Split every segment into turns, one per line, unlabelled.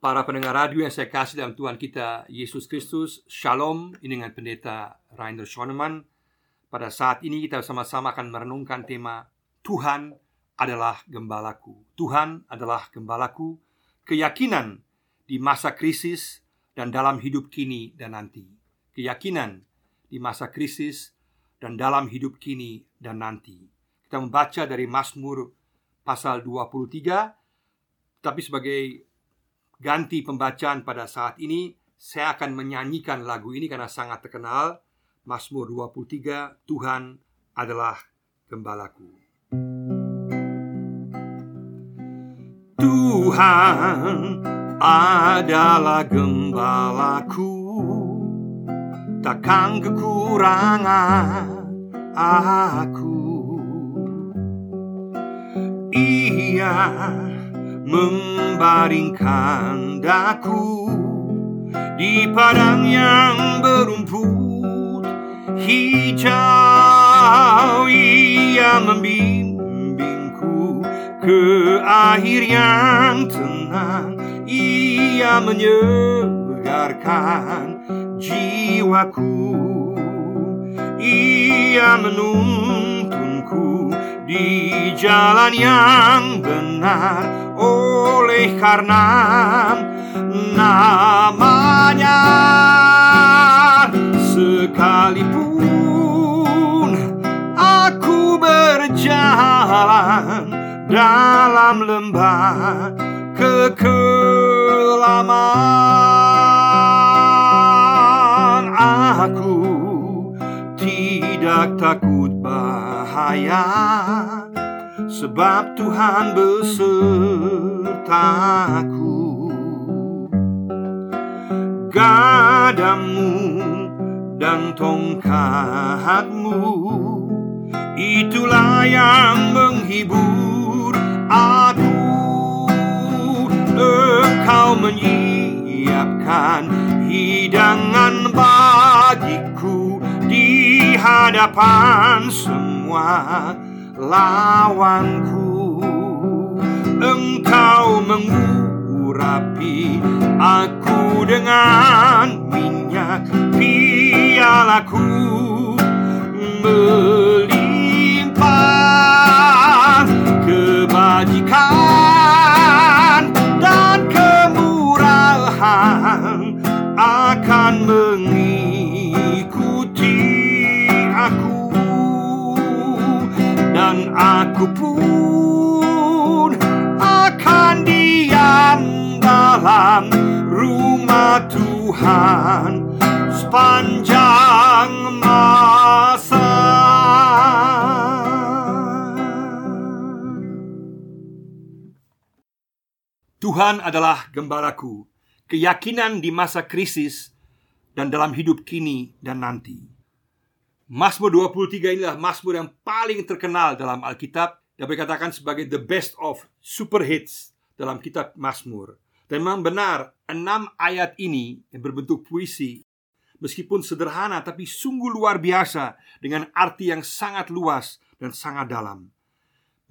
Para pendengar radio yang saya kasih dalam Tuhan kita Yesus Kristus Shalom. Ini dengan pendeta Rainer Schoenemann. Pada saat ini kita sama-sama akan merenungkan tema Tuhan adalah gembalaku. Tuhan adalah gembalaku. Keyakinan di masa krisis dan dalam hidup kini dan nanti. Keyakinan di masa krisis dan dalam hidup kini dan nanti. Kita membaca dari Mazmur pasal 23 Tapi sebagai ganti pembacaan pada saat ini Saya akan menyanyikan lagu ini karena sangat terkenal. Mazmur 23 Tuhan adalah gembalaku. Tuhan adalah gembalaku. Takkan kekurangan aku. Ia membaringkan daku di padang yang berumput hijau ia membimbingku ke air yang tenang ia menyegarkan jiwaku ia menuntunku di jalan yang benar oleh karena namanya. Sekalipun aku berjalan dalam lembah kekelaman aku tidak takut bahaya Sebab Tuhan besertaku Gadamu dan tongkatmu Itulah yang menghibur aku. Engkau menyiapkan hidangan bagiku Di hadapan semua lawanku. Engkau mengurapi aku dengan minyak pialaku. Melimpah kebajikan mengikuti aku dan aku pun akan diam dalam rumah Tuhan sepanjang masa. Tuhan adalah gembalaku, keyakinan di masa krisis dan dalam hidup kini dan nanti. Mazmur 23 inilah Mazmur yang paling terkenal dalam Alkitab Dapat dikatakan sebagai the best of super hits dalam kitab Mazmur. Dan memang benar Enam ayat ini yang berbentuk puisi Meskipun sederhana tapi sungguh luar biasa Dengan arti yang sangat luas dan sangat dalam.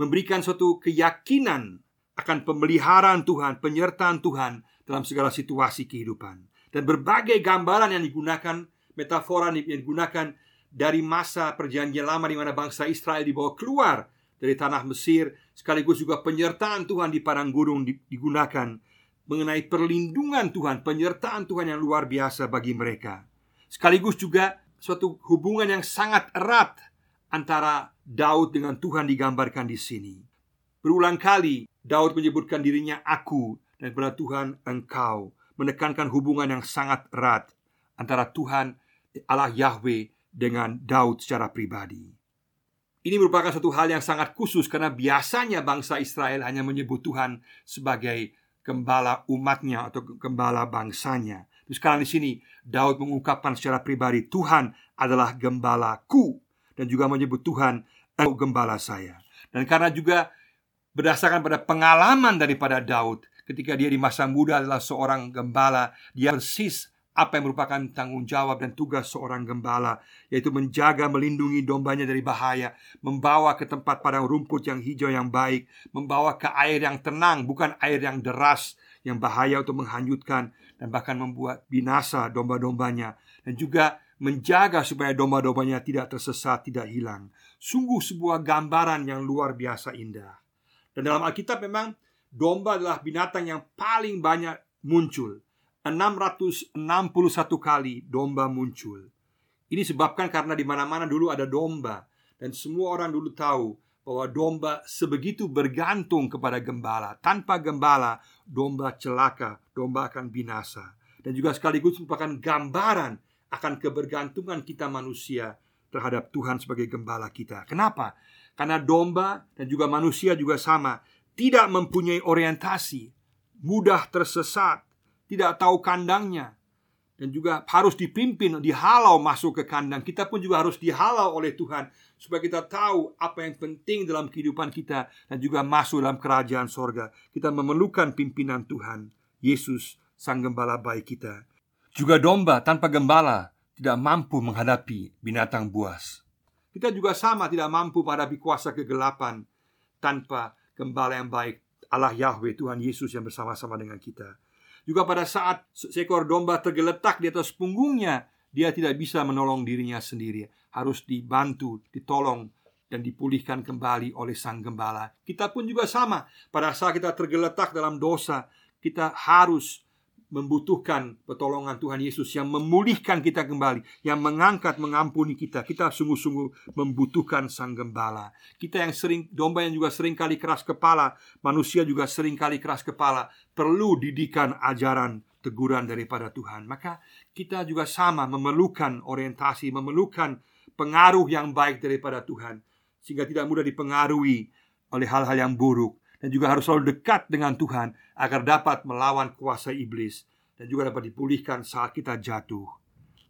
Memberikan suatu keyakinan akan pemeliharaan Tuhan, penyertaan Tuhan dalam segala situasi kehidupan Dan berbagai gambaran yang digunakan Metafora yang digunakan dari masa perjanjian lama di mana bangsa Israel dibawa keluar dari tanah Mesir sekaligus juga penyertaan Tuhan di padang gurun digunakan mengenai perlindungan Tuhan, penyertaan Tuhan yang luar biasa bagi mereka. Sekaligus juga suatu hubungan yang sangat erat antara Daud dengan Tuhan digambarkan di sini. Berulang kali Daud menyebutkan dirinya aku dan kepada Tuhan engkau, menekankan hubungan yang sangat erat antara Tuhan Allah Yahweh dengan Daud secara pribadi. Ini merupakan satu hal yang sangat khusus karena biasanya bangsa Israel hanya menyebut Tuhan sebagai gembala umatnya atau gembala bangsanya. Terus sekarang di sini Daud mengungkapkan secara pribadi Tuhan adalah gembalaku dan juga menyebut Tuhan gembala saya. Dan karena juga berdasarkan pada pengalaman daripada Daud ketika dia di masa muda adalah seorang gembala, dia persis apa yang merupakan tanggung jawab dan tugas seorang gembala, yaitu menjaga melindungi dombanya dari bahaya, membawa ke tempat padang rumput yang hijau yang baik, membawa ke air yang tenang, bukan air yang deras yang bahaya untuk menghanyutkan dan bahkan membuat binasa domba-dombanya dan juga menjaga supaya domba-dombanya tidak tersesat, tidak hilang. Sungguh sebuah gambaran yang luar biasa indah. Dan dalam Alkitab memang domba adalah binatang yang paling banyak muncul. 661 kali domba muncul. Ini sebabkan karena di mana-mana dulu ada domba dan semua orang dulu tahu bahwa domba sebegitu bergantung kepada gembala. Tanpa gembala, domba celaka, domba akan binasa. Dan juga sekaligus merupakan gambaran akan kebergantungan kita manusia terhadap Tuhan sebagai gembala kita. Kenapa? Karena domba dan juga manusia juga sama, tidak mempunyai orientasi, mudah tersesat, tidak tahu kandangnya, dan juga harus dipimpin, dihalau masuk ke kandang. Kita pun juga harus dihalau oleh Tuhan supaya kita tahu apa yang penting dalam kehidupan kita dan juga masuk dalam kerajaan sorga. Kita memerlukan pimpinan Tuhan, Yesus, Sang Gembala baik kita. Juga domba tanpa gembala tidak mampu menghadapi binatang buas. Kita juga sama tidak mampu menghadapi kuasa kegelapan tanpa gembala yang baik Allah Yahweh Tuhan Yesus yang bersama-sama dengan kita. Juga pada saat seekor domba tergeletak di atas punggungnya, dia tidak bisa menolong dirinya sendiri. Harus dibantu, ditolong dan dipulihkan kembali oleh sang gembala. Kita pun juga sama. Pada saat kita tergeletak dalam dosa, kita harus membutuhkan pertolongan Tuhan Yesus yang memulihkan kita kembali, yang mengangkat, mengampuni kita. Kita sungguh-sungguh membutuhkan Sang Gembala. Kita yang sering domba yang juga sering kali keras kepala, manusia juga sering kali keras kepala, perlu didikan ajaran teguran daripada Tuhan. Maka kita juga sama memerlukan orientasi, memerlukan pengaruh yang baik daripada Tuhan sehingga tidak mudah dipengaruhi oleh hal-hal yang buruk dan juga harus selalu dekat dengan Tuhan agar dapat melawan kuasa iblis dan juga dapat dipulihkan saat kita jatuh.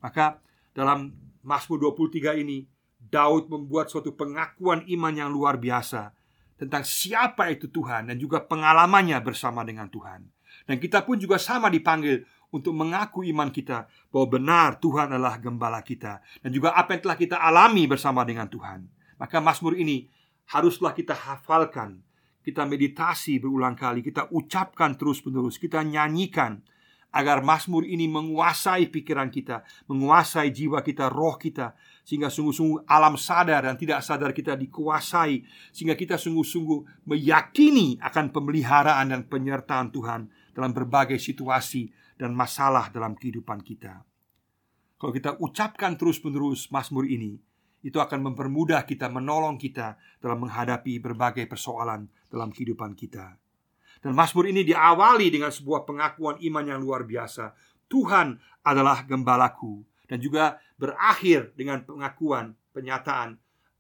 Maka dalam Mazmur 23 ini Daud membuat suatu pengakuan iman yang luar biasa tentang siapa itu Tuhan dan juga pengalamannya bersama dengan Tuhan. Dan kita pun juga sama dipanggil untuk mengaku iman kita bahwa benar Tuhan adalah gembala kita dan juga apa yang telah kita alami bersama dengan Tuhan. Maka Mazmur ini haruslah kita hafalkan kita meditasi berulang kali, kita ucapkan terus-menerus, kita nyanyikan agar Mazmur ini menguasai pikiran kita, menguasai jiwa kita, roh kita, sehingga sungguh-sungguh alam sadar dan tidak sadar kita dikuasai, sehingga kita sungguh-sungguh meyakini akan pemeliharaan dan penyertaan Tuhan dalam berbagai situasi dan masalah dalam kehidupan kita. Kalau kita ucapkan terus-menerus Mazmur ini, itu akan mempermudah kita menolong kita dalam menghadapi berbagai persoalan dalam kehidupan kita. Dan Mazmur ini diawali dengan sebuah pengakuan iman yang luar biasa. Tuhan adalah gembalaku dan juga berakhir dengan pengakuan penyataan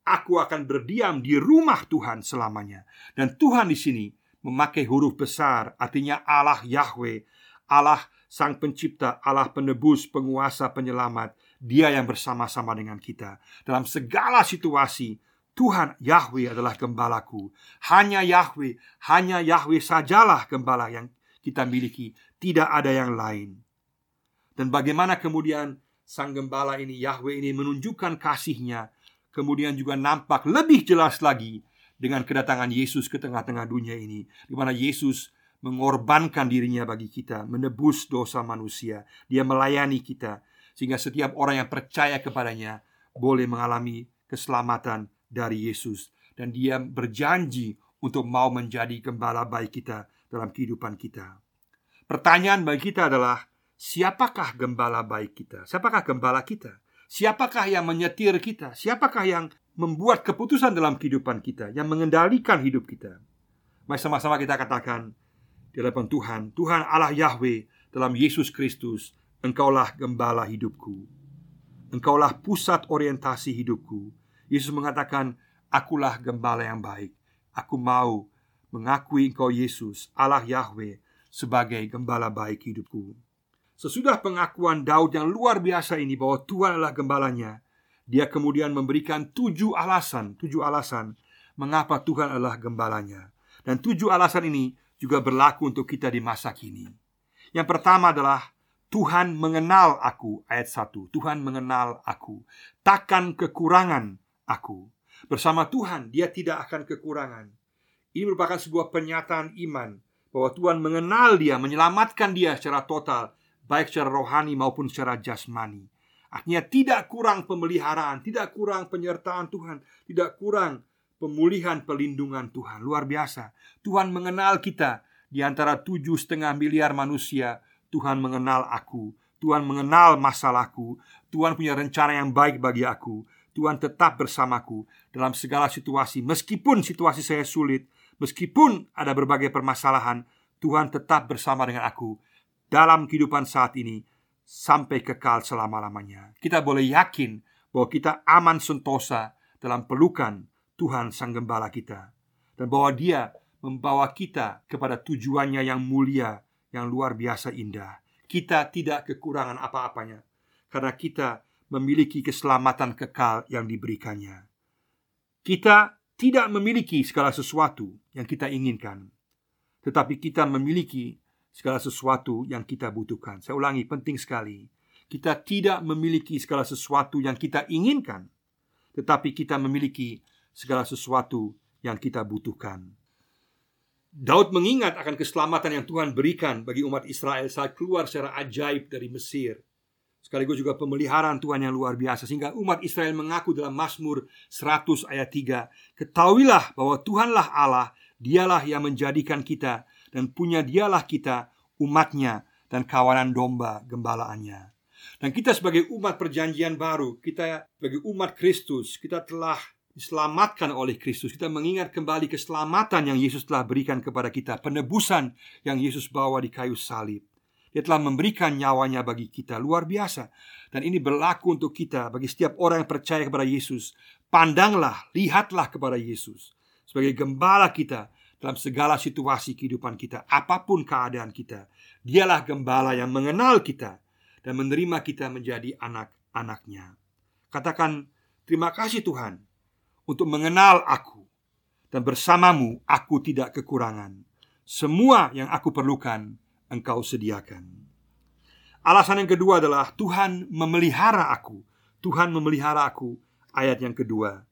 aku akan berdiam di rumah Tuhan selamanya. Dan Tuhan di sini memakai huruf besar artinya Allah Yahweh, Allah Sang Pencipta, Allah Penebus, Penguasa, Penyelamat dia yang bersama-sama dengan kita dalam segala situasi. Tuhan Yahweh adalah gembalaku. Hanya Yahweh, hanya Yahweh sajalah gembala yang kita miliki, tidak ada yang lain. Dan bagaimana kemudian sang gembala ini Yahweh ini menunjukkan kasihnya, kemudian juga nampak lebih jelas lagi dengan kedatangan Yesus ke tengah-tengah dunia ini, di mana Yesus mengorbankan dirinya bagi kita, menebus dosa manusia. Dia melayani kita, sehingga setiap orang yang percaya kepadanya boleh mengalami keselamatan dari Yesus dan dia berjanji untuk mau menjadi gembala baik kita dalam kehidupan kita. Pertanyaan bagi kita adalah siapakah gembala baik kita? Siapakah gembala kita? Siapakah yang menyetir kita? Siapakah yang membuat keputusan dalam kehidupan kita, yang mengendalikan hidup kita? Mari sama-sama kita katakan di hadapan Tuhan, Tuhan Allah Yahweh dalam Yesus Kristus Engkaulah gembala hidupku. Engkaulah pusat orientasi hidupku. Yesus mengatakan, "Akulah gembala yang baik. Aku mau mengakui Engkau Yesus, Allah Yahweh, sebagai gembala baik hidupku." Sesudah pengakuan Daud yang luar biasa ini bahwa Tuhan adalah gembalanya, dia kemudian memberikan tujuh alasan, tujuh alasan mengapa Tuhan adalah gembalanya. Dan tujuh alasan ini juga berlaku untuk kita di masa kini. Yang pertama adalah Tuhan mengenal aku Ayat 1 Tuhan mengenal aku Takkan kekurangan aku Bersama Tuhan dia tidak akan kekurangan Ini merupakan sebuah pernyataan iman bahwa Tuhan mengenal dia, menyelamatkan dia secara total, baik secara rohani maupun secara jasmani. Artinya tidak kurang pemeliharaan, tidak kurang penyertaan Tuhan, tidak kurang pemulihan pelindungan Tuhan. Luar biasa. Tuhan mengenal kita di antara tujuh setengah miliar manusia. Tuhan mengenal aku. Tuhan mengenal masalahku. Tuhan punya rencana yang baik bagi aku. Tuhan tetap bersamaku dalam segala situasi. Meskipun situasi saya sulit, meskipun ada berbagai permasalahan, Tuhan tetap bersama dengan aku dalam kehidupan saat ini sampai kekal selama-lamanya. Kita boleh yakin bahwa kita aman sentosa dalam pelukan Tuhan Sang Gembala kita dan bahwa Dia membawa kita kepada tujuannya yang mulia, yang luar biasa indah. Kita tidak kekurangan apa-apanya karena kita memiliki keselamatan kekal yang diberikannya. Kita tidak memiliki segala sesuatu yang kita inginkan, tetapi kita memiliki segala sesuatu yang kita butuhkan. Saya ulangi, penting sekali. Kita tidak memiliki segala sesuatu yang kita inginkan, tetapi kita memiliki segala sesuatu yang kita butuhkan. Daud mengingat akan keselamatan yang Tuhan berikan bagi umat Israel saat keluar secara ajaib dari Mesir. Sekaligus juga pemeliharaan Tuhan yang luar biasa Sehingga umat Israel mengaku dalam Mazmur 100 ayat 3 Ketahuilah bahwa Tuhanlah Allah Dialah yang menjadikan kita dan punya dialah kita umatnya dan kawanan domba gembalaannya. Dan kita sebagai umat perjanjian baru, kita sebagai umat Kristus, kita telah diselamatkan oleh Kristus. Kita mengingat kembali keselamatan yang Yesus telah berikan kepada kita, penebusan yang Yesus bawa di kayu salib. Dia telah memberikan nyawanya bagi kita luar biasa Dan ini berlaku untuk kita Bagi setiap orang yang percaya kepada Yesus Pandanglah, lihatlah kepada Yesus Sebagai gembala kita dalam segala situasi kehidupan kita, apa pun keadaan kita. Dialah gembala yang mengenal kita dan menerima kita menjadi anak-anaknya. Katakan, terima kasih Tuhan untuk mengenal aku dan bersamamu aku tidak kekurangan. Semua yang aku perlukan engkau sediakan. Alasan yang kedua adalah Tuhan memelihara aku. Tuhan memelihara aku. Ayat yang kedua.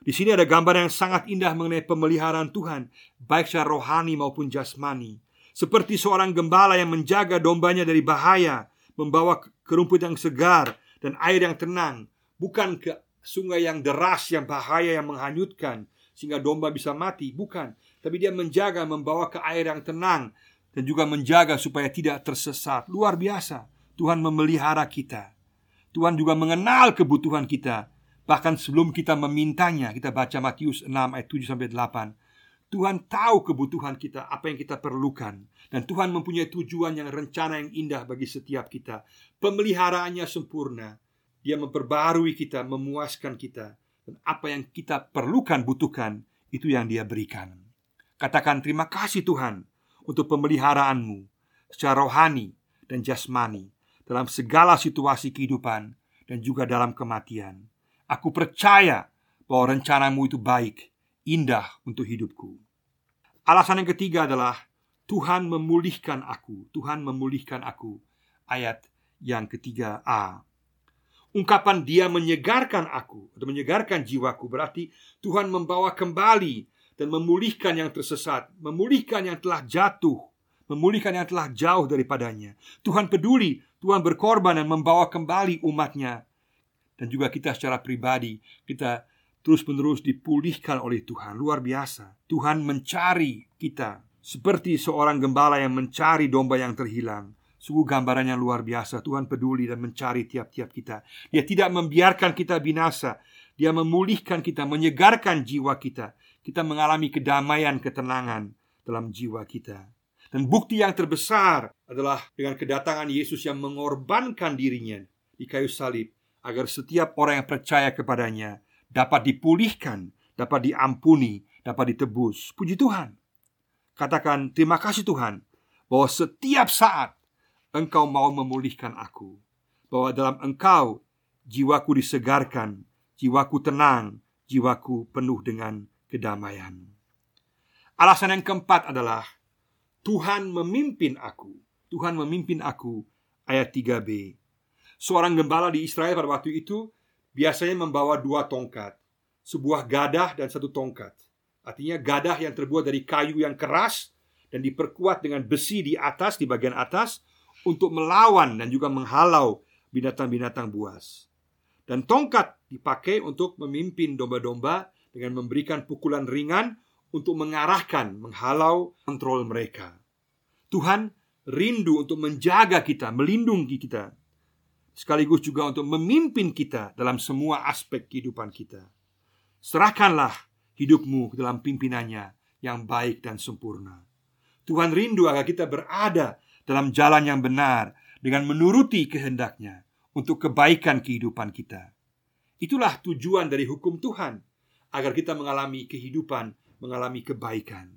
Di sini ada gambar yang sangat indah mengenai pemeliharaan Tuhan, baik secara rohani maupun jasmani. Seperti seorang gembala yang menjaga dombanya dari bahaya, membawa ke rumput yang segar dan air yang tenang, bukan ke sungai yang deras, yang bahaya, yang menghanyutkan, sehingga domba bisa mati. Bukan, tapi dia menjaga, membawa ke air yang tenang, dan juga menjaga supaya tidak tersesat. Luar biasa, Tuhan memelihara kita. Tuhan juga mengenal kebutuhan kita Bahkan sebelum kita memintanya, kita baca Matius 6 ayat 7 sampai 8. Tuhan tahu kebutuhan kita, apa yang kita perlukan dan Tuhan mempunyai tujuan yang rencana yang indah bagi setiap kita. Pemeliharaannya sempurna. Dia memperbarui kita, memuaskan kita dan apa yang kita perlukan, butuhkan, itu yang Dia berikan. Katakan terima kasih Tuhan untuk pemeliharaanmu secara rohani dan jasmani dalam segala situasi kehidupan dan juga dalam kematian. Aku percaya bahwa rencanamu itu baik, indah untuk hidupku. Alasan yang ketiga adalah Tuhan memulihkan aku. Tuhan memulihkan aku. Ayat yang ketiga A. Ungkapan dia menyegarkan aku atau menyegarkan jiwaku berarti Tuhan membawa kembali dan memulihkan yang tersesat, memulihkan yang telah jatuh, memulihkan yang telah jauh daripadanya. Tuhan peduli, Tuhan berkorban dan membawa kembali umatnya dan juga kita secara pribadi kita terus-menerus dipulihkan oleh Tuhan. Luar biasa. Tuhan mencari kita seperti seorang gembala yang mencari domba yang terhilang. Sungguh gambarannya luar biasa. Tuhan peduli dan mencari tiap-tiap kita. Dia tidak membiarkan kita binasa. Dia memulihkan kita, menyegarkan jiwa kita. Kita mengalami kedamaian, ketenangan dalam jiwa kita. Dan bukti yang terbesar adalah dengan kedatangan Yesus yang mengorbankan dirinya di kayu salib agar setiap orang yang percaya kepadanya dapat dipulihkan, dapat diampuni, dapat ditebus. Puji Tuhan. Katakan terima kasih Tuhan bahwa setiap saat Engkau mau memulihkan aku. Bahwa dalam Engkau jiwaku disegarkan, jiwaku tenang, jiwaku penuh dengan kedamaian. Alasan yang keempat adalah Tuhan memimpin aku. Tuhan memimpin aku ayat 3b. Seorang gembala di Israel pada waktu itu biasanya membawa dua tongkat, sebuah gadah dan satu tongkat. Artinya gadah yang terbuat dari kayu yang keras dan diperkuat dengan besi di atas di bagian atas untuk melawan dan juga menghalau binatang-binatang buas. Dan tongkat dipakai untuk memimpin domba-domba dengan memberikan pukulan ringan untuk mengarahkan, menghalau kontrol mereka. Tuhan rindu untuk menjaga kita, melindungi kita, sekaligus juga untuk memimpin kita dalam semua aspek kehidupan kita. Serahkanlah hidupmu dalam pimpinannya yang baik dan sempurna. Tuhan rindu agar kita berada dalam jalan yang benar dengan menuruti kehendaknya untuk kebaikan kehidupan kita. Itulah tujuan dari hukum Tuhan agar kita mengalami kehidupan, mengalami kebaikan.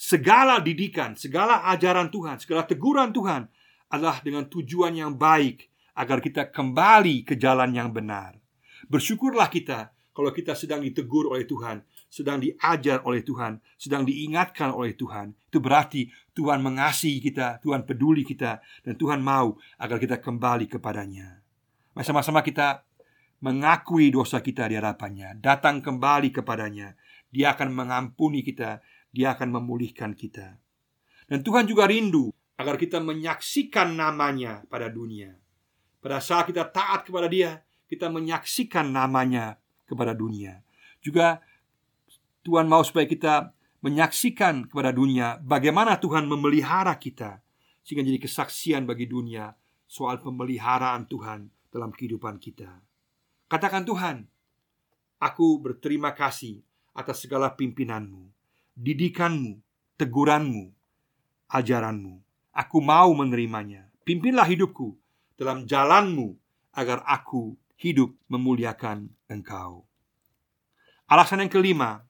Segala didikan, segala ajaran Tuhan, segala teguran Tuhan adalah dengan tujuan yang baik agar kita kembali ke jalan yang benar. Bersyukurlah kita kalau kita sedang ditegur oleh Tuhan sedang diajar oleh Tuhan, sedang diingatkan oleh Tuhan. Itu berarti Tuhan mengasihi kita, Tuhan peduli kita, dan Tuhan mau agar kita kembali kepadanya. Sama-sama kita mengakui dosa kita di hadapannya, datang kembali kepadanya. Dia akan mengampuni kita, dia akan memulihkan kita. Dan Tuhan juga rindu agar kita menyaksikan namanya pada dunia. Pada saat kita taat kepada dia, kita menyaksikan namanya kepada dunia. Juga Tuhan mau supaya kita menyaksikan kepada dunia bagaimana Tuhan memelihara kita sehingga jadi kesaksian bagi dunia soal pemeliharaan Tuhan dalam kehidupan kita. Katakan Tuhan, aku berterima kasih atas segala pimpinanmu, didikanmu, teguranmu, ajaranmu. Aku mau menerimanya. Pimpinlah hidupku dalam jalanmu agar aku hidup memuliakan engkau. Alasan yang kelima,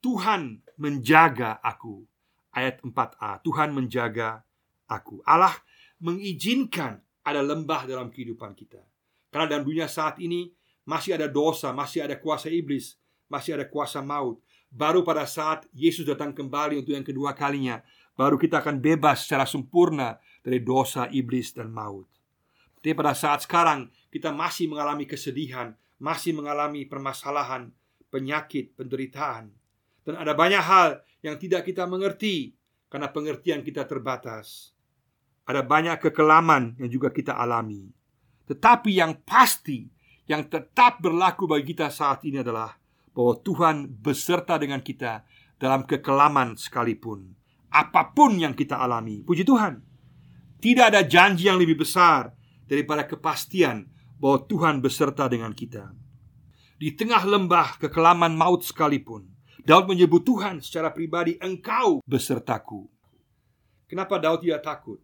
Tuhan menjaga aku. Ayat 4a, Tuhan menjaga aku. Allah mengizinkan ada lembah dalam kehidupan kita. Karena dalam dunia saat ini masih ada dosa, masih ada kuasa iblis, masih ada kuasa maut. Baru pada saat Yesus datang kembali untuk yang kedua kalinya, baru kita akan bebas secara sempurna dari dosa iblis dan maut. Tapi pada saat sekarang kita masih mengalami kesedihan, masih mengalami permasalahan, penyakit, penderitaan. Dan ada banyak hal yang tidak kita mengerti karena pengertian kita terbatas. Ada banyak kekelaman yang juga kita alami. Tetapi yang pasti, yang tetap berlaku bagi kita saat ini adalah bahwa Tuhan beserta dengan kita dalam kekelaman sekalipun. Apa pun yang kita alami, puji Tuhan. Tidak ada janji yang lebih besar daripada kepastian bahwa Tuhan beserta dengan kita. Di tengah lembah kekelaman maut sekalipun, Daud menyebut Tuhan secara pribadi, "Engkau besertaku." Kenapa Daud tidak takut?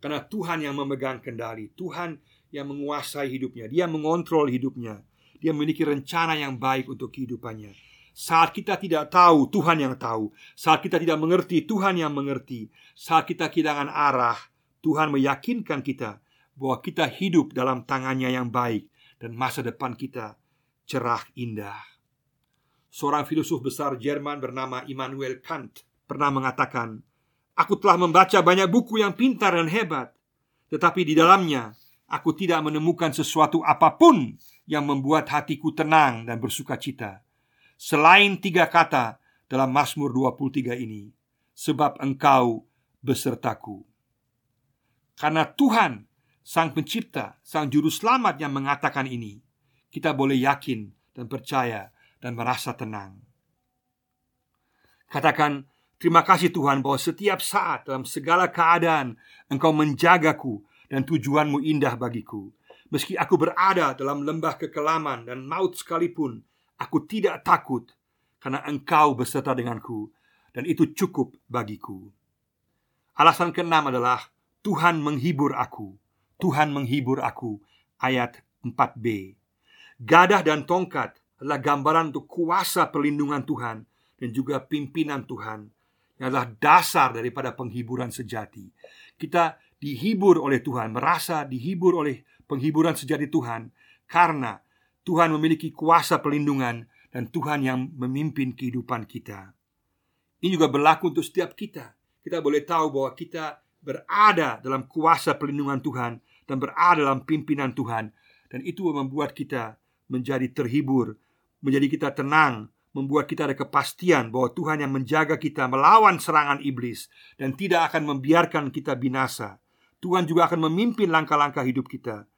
Karena Tuhan yang memegang kendali, Tuhan yang menguasai hidupnya, Dia mengontrol hidupnya, Dia memiliki rencana yang baik untuk kehidupannya. Saat kita tidak tahu, Tuhan yang tahu. Saat kita tidak mengerti, Tuhan yang mengerti. Saat kita kehilangan arah, Tuhan meyakinkan kita bahwa kita hidup dalam tangannya yang baik dan masa depan kita cerah indah. Seorang filosof besar Jerman bernama Immanuel Kant pernah mengatakan, "Aku telah membaca banyak buku yang pintar dan hebat, tetapi di dalamnya aku tidak menemukan sesuatu apa pun yang membuat hatiku tenang dan bersuka cita selain tiga kata dalam Mazmur 23 ini, sebab engkau besertaku." Karena Tuhan, Sang Pencipta, Sang Juru Selamat yang mengatakan ini, kita boleh yakin dan percaya dan merasa tenang. Katakan, terima kasih Tuhan bahwa setiap saat dalam segala keadaan Engkau menjagaku dan tujuanmu indah bagiku. Meski aku berada dalam lembah kekelaman dan maut sekalipun, aku tidak takut karena Engkau beserta denganku dan itu cukup bagiku. Alasan keenam adalah Tuhan menghibur aku. Tuhan menghibur aku. Ayat 4b. Gadah dan tongkat adalah gambaran untuk kuasa perlindungan Tuhan dan juga pimpinan Tuhan yang adalah dasar daripada penghiburan sejati. Kita dihibur oleh Tuhan, merasa dihibur oleh penghiburan sejati Tuhan karena Tuhan memiliki kuasa perlindungan dan Tuhan yang memimpin kehidupan kita. Ini juga berlaku untuk setiap kita. Kita boleh tahu bahwa kita berada dalam kuasa perlindungan Tuhan dan berada dalam pimpinan Tuhan dan itu membuat kita menjadi terhibur menjadi kita tenang, membuat kita ada kepastian bahwa Tuhan yang menjaga kita melawan serangan iblis dan tidak akan membiarkan kita binasa. Tuhan juga akan memimpin langkah-langkah hidup kita.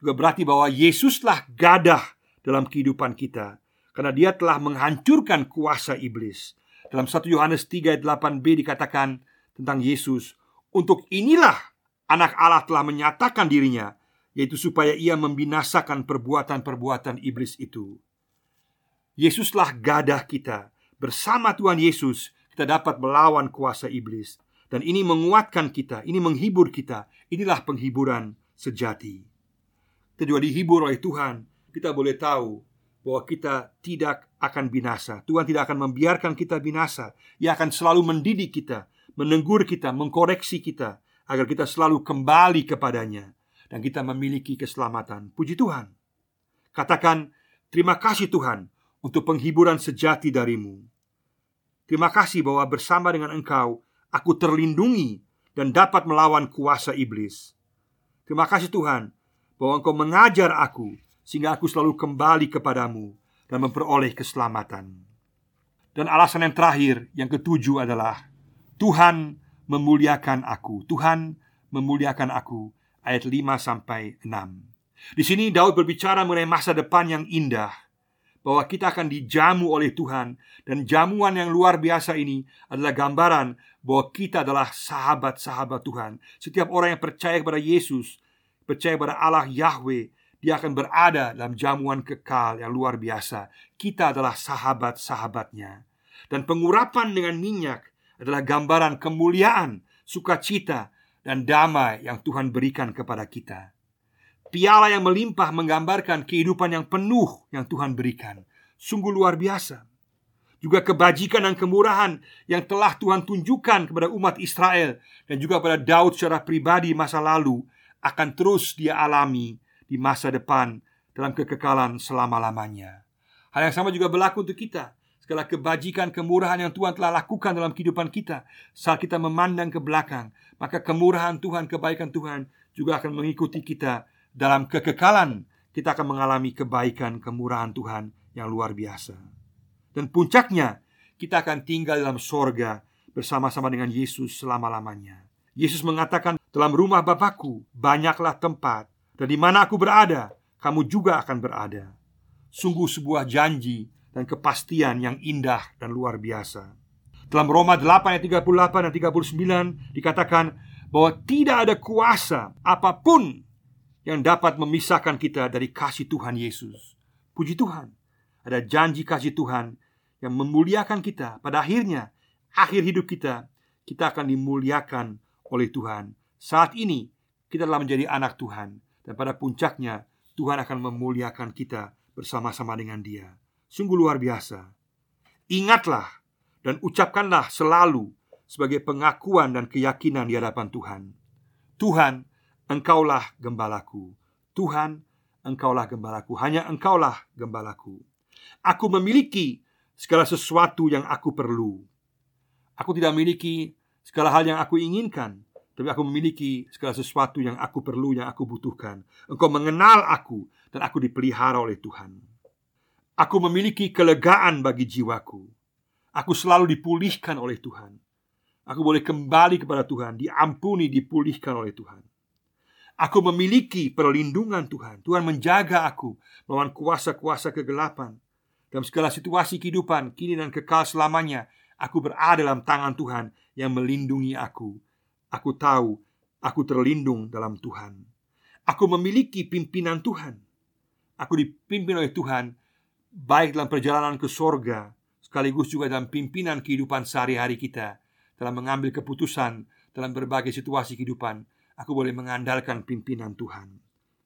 Juga berarti bahwa Yesuslah gadah dalam kehidupan kita karena dia telah menghancurkan kuasa iblis. Dalam 1 Yohanes 3 ayat 8b dikatakan tentang Yesus, "Untuk inilah anak Allah telah menyatakan dirinya, yaitu supaya ia membinasakan perbuatan-perbuatan iblis itu." Yesuslah gadah kita. Bersama Tuhan Yesus, kita dapat melawan kuasa iblis. Dan ini menguatkan kita, ini menghibur kita. Inilah penghiburan sejati. Kita juga dihibur oleh Tuhan. Kita boleh tahu bahwa kita tidak akan binasa. Tuhan tidak akan membiarkan kita binasa. Ia akan selalu mendidik kita, menegur kita, mengkoreksi kita agar kita selalu kembali kepadanya dan kita memiliki keselamatan. Puji Tuhan. Katakan, "Terima kasih Tuhan untuk penghiburan sejati darimu. Terima kasih bahwa bersama dengan Engkau aku terlindungi dan dapat melawan kuasa iblis. Terima kasih Tuhan bahwa Engkau mengajar aku sehingga aku selalu kembali kepadamu dan memperoleh keselamatan. Dan alasan yang terakhir, yang ketujuh adalah Tuhan memuliakan aku. Tuhan memuliakan aku. Ayat 5 sampai 6. Di sini Daud berbicara mengenai masa depan yang indah bahwa kita akan dijamu oleh Tuhan dan jamuan yang luar biasa ini adalah gambaran bahwa kita adalah sahabat-sahabat Tuhan. Setiap orang yang percaya kepada Yesus, percaya kepada Allah Yahweh, dia akan berada dalam jamuan kekal yang luar biasa. Kita adalah sahabat-sahabatnya. Dan pengurapan dengan minyak adalah gambaran kemuliaan, sukacita, dan damai yang Tuhan berikan kepada kita. Piala yang melimpah menggambarkan kehidupan yang penuh yang Tuhan berikan. Sungguh luar biasa. Juga kebajikan dan kemurahan yang telah Tuhan tunjukkan kepada umat Israel dan juga pada Daud secara pribadi masa lalu akan terus dia alami di masa depan dalam kekekalan selama-lamanya. Hal yang sama juga berlaku untuk kita. Segala kebajikan, kemurahan yang Tuhan telah lakukan dalam kehidupan kita Saat kita memandang ke belakang Maka kemurahan Tuhan, kebaikan Tuhan Juga akan mengikuti kita dalam kekekalan kita akan mengalami kebaikan kemurahan Tuhan yang luar biasa. Dan puncaknya kita akan tinggal dalam sorga bersama-sama dengan Yesus selama-lamanya. Yesus mengatakan dalam rumah Bapakku banyaklah tempat dan di mana aku berada kamu juga akan berada. Sungguh sebuah janji dan kepastian yang indah dan luar biasa. Dalam Roma 8 ayat 38 dan 39 dikatakan bahwa tidak ada kuasa apa pun yang dapat memisahkan kita dari kasih Tuhan Yesus. Puji Tuhan, ada janji kasih Tuhan yang memuliakan kita. Pada akhirnya, akhir hidup kita, kita akan dimuliakan oleh Tuhan. Saat ini, kita telah menjadi anak Tuhan, dan pada puncaknya, Tuhan akan memuliakan kita bersama-sama dengan Dia. Sungguh luar biasa. Ingatlah dan ucapkanlah selalu sebagai pengakuan dan keyakinan di hadapan Tuhan. Tuhan Engkaulah gembalaku. Tuhan, engkaulah gembalaku. Hanya engkaulah gembalaku. Aku memiliki segala sesuatu yang aku perlu. Aku tidak memiliki segala hal yang aku inginkan Tapi aku memiliki segala sesuatu yang aku perlu, yang aku butuhkan. Engkau mengenal aku Dan aku dipelihara oleh Tuhan. Aku memiliki kelegaan bagi jiwaku. Aku selalu dipulihkan oleh Tuhan. Aku boleh kembali kepada Tuhan Diampuni, dipulihkan oleh Tuhan Aku memiliki perlindungan Tuhan. Tuhan menjaga aku melawan kuasa-kuasa kegelapan. Dalam segala situasi kehidupan, kini dan kekal selamanya, aku berada dalam tangan Tuhan yang melindungi aku. Aku tahu aku terlindung dalam Tuhan. Aku memiliki pimpinan Tuhan. Aku dipimpin oleh Tuhan baik dalam perjalanan ke sorga sekaligus juga dalam pimpinan kehidupan sehari-hari kita dalam mengambil keputusan dalam berbagai situasi kehidupan aku boleh mengandalkan pimpinan Tuhan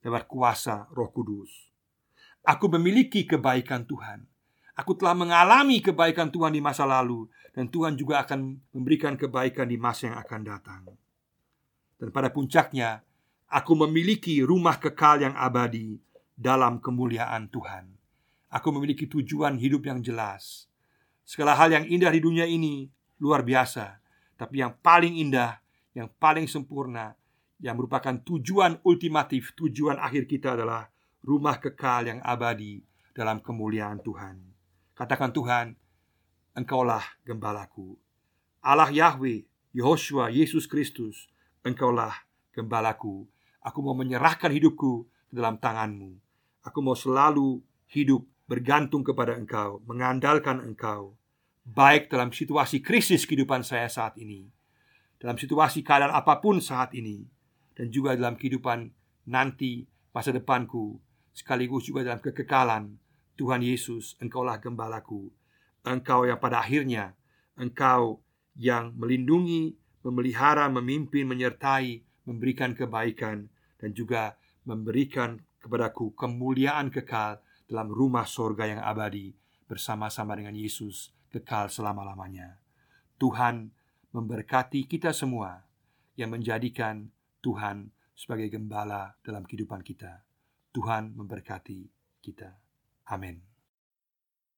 lewat kuasa Roh Kudus. Aku memiliki kebaikan Tuhan. Aku telah mengalami kebaikan Tuhan di masa lalu, dan Tuhan juga akan memberikan kebaikan di masa yang akan datang. Dan pada puncaknya, aku memiliki rumah kekal yang abadi dalam kemuliaan Tuhan. Aku memiliki tujuan hidup yang jelas. Segala hal yang indah di dunia ini luar biasa, tapi yang paling indah, yang paling sempurna yang merupakan tujuan ultimatif, tujuan akhir kita adalah rumah kekal yang abadi dalam kemuliaan Tuhan. Katakan Tuhan, Engkaulah gembalaku. Allah Yahweh, Yehoshua, Yesus Kristus, Engkaulah gembalaku. Aku mau menyerahkan hidupku ke dalam tanganmu. Aku mau selalu hidup bergantung kepada Engkau, mengandalkan Engkau, baik dalam situasi krisis kehidupan saya saat ini, dalam situasi keadaan apa pun saat ini, dan juga dalam kehidupan nanti masa depanku, sekaligus juga dalam kekekalan. Tuhan Yesus, Engkaulah gembalaku. Engkau yang pada akhirnya Engkau yang melindungi, memelihara, memimpin, menyertai, memberikan kebaikan dan juga memberikan kepadaku kemuliaan kekal dalam rumah sorga yang abadi bersama-sama dengan Yesus kekal selama-lamanya. Tuhan memberkati kita semua yang menjadikan Tuhan sebagai gembala dalam kehidupan kita. Tuhan memberkati kita. Amin.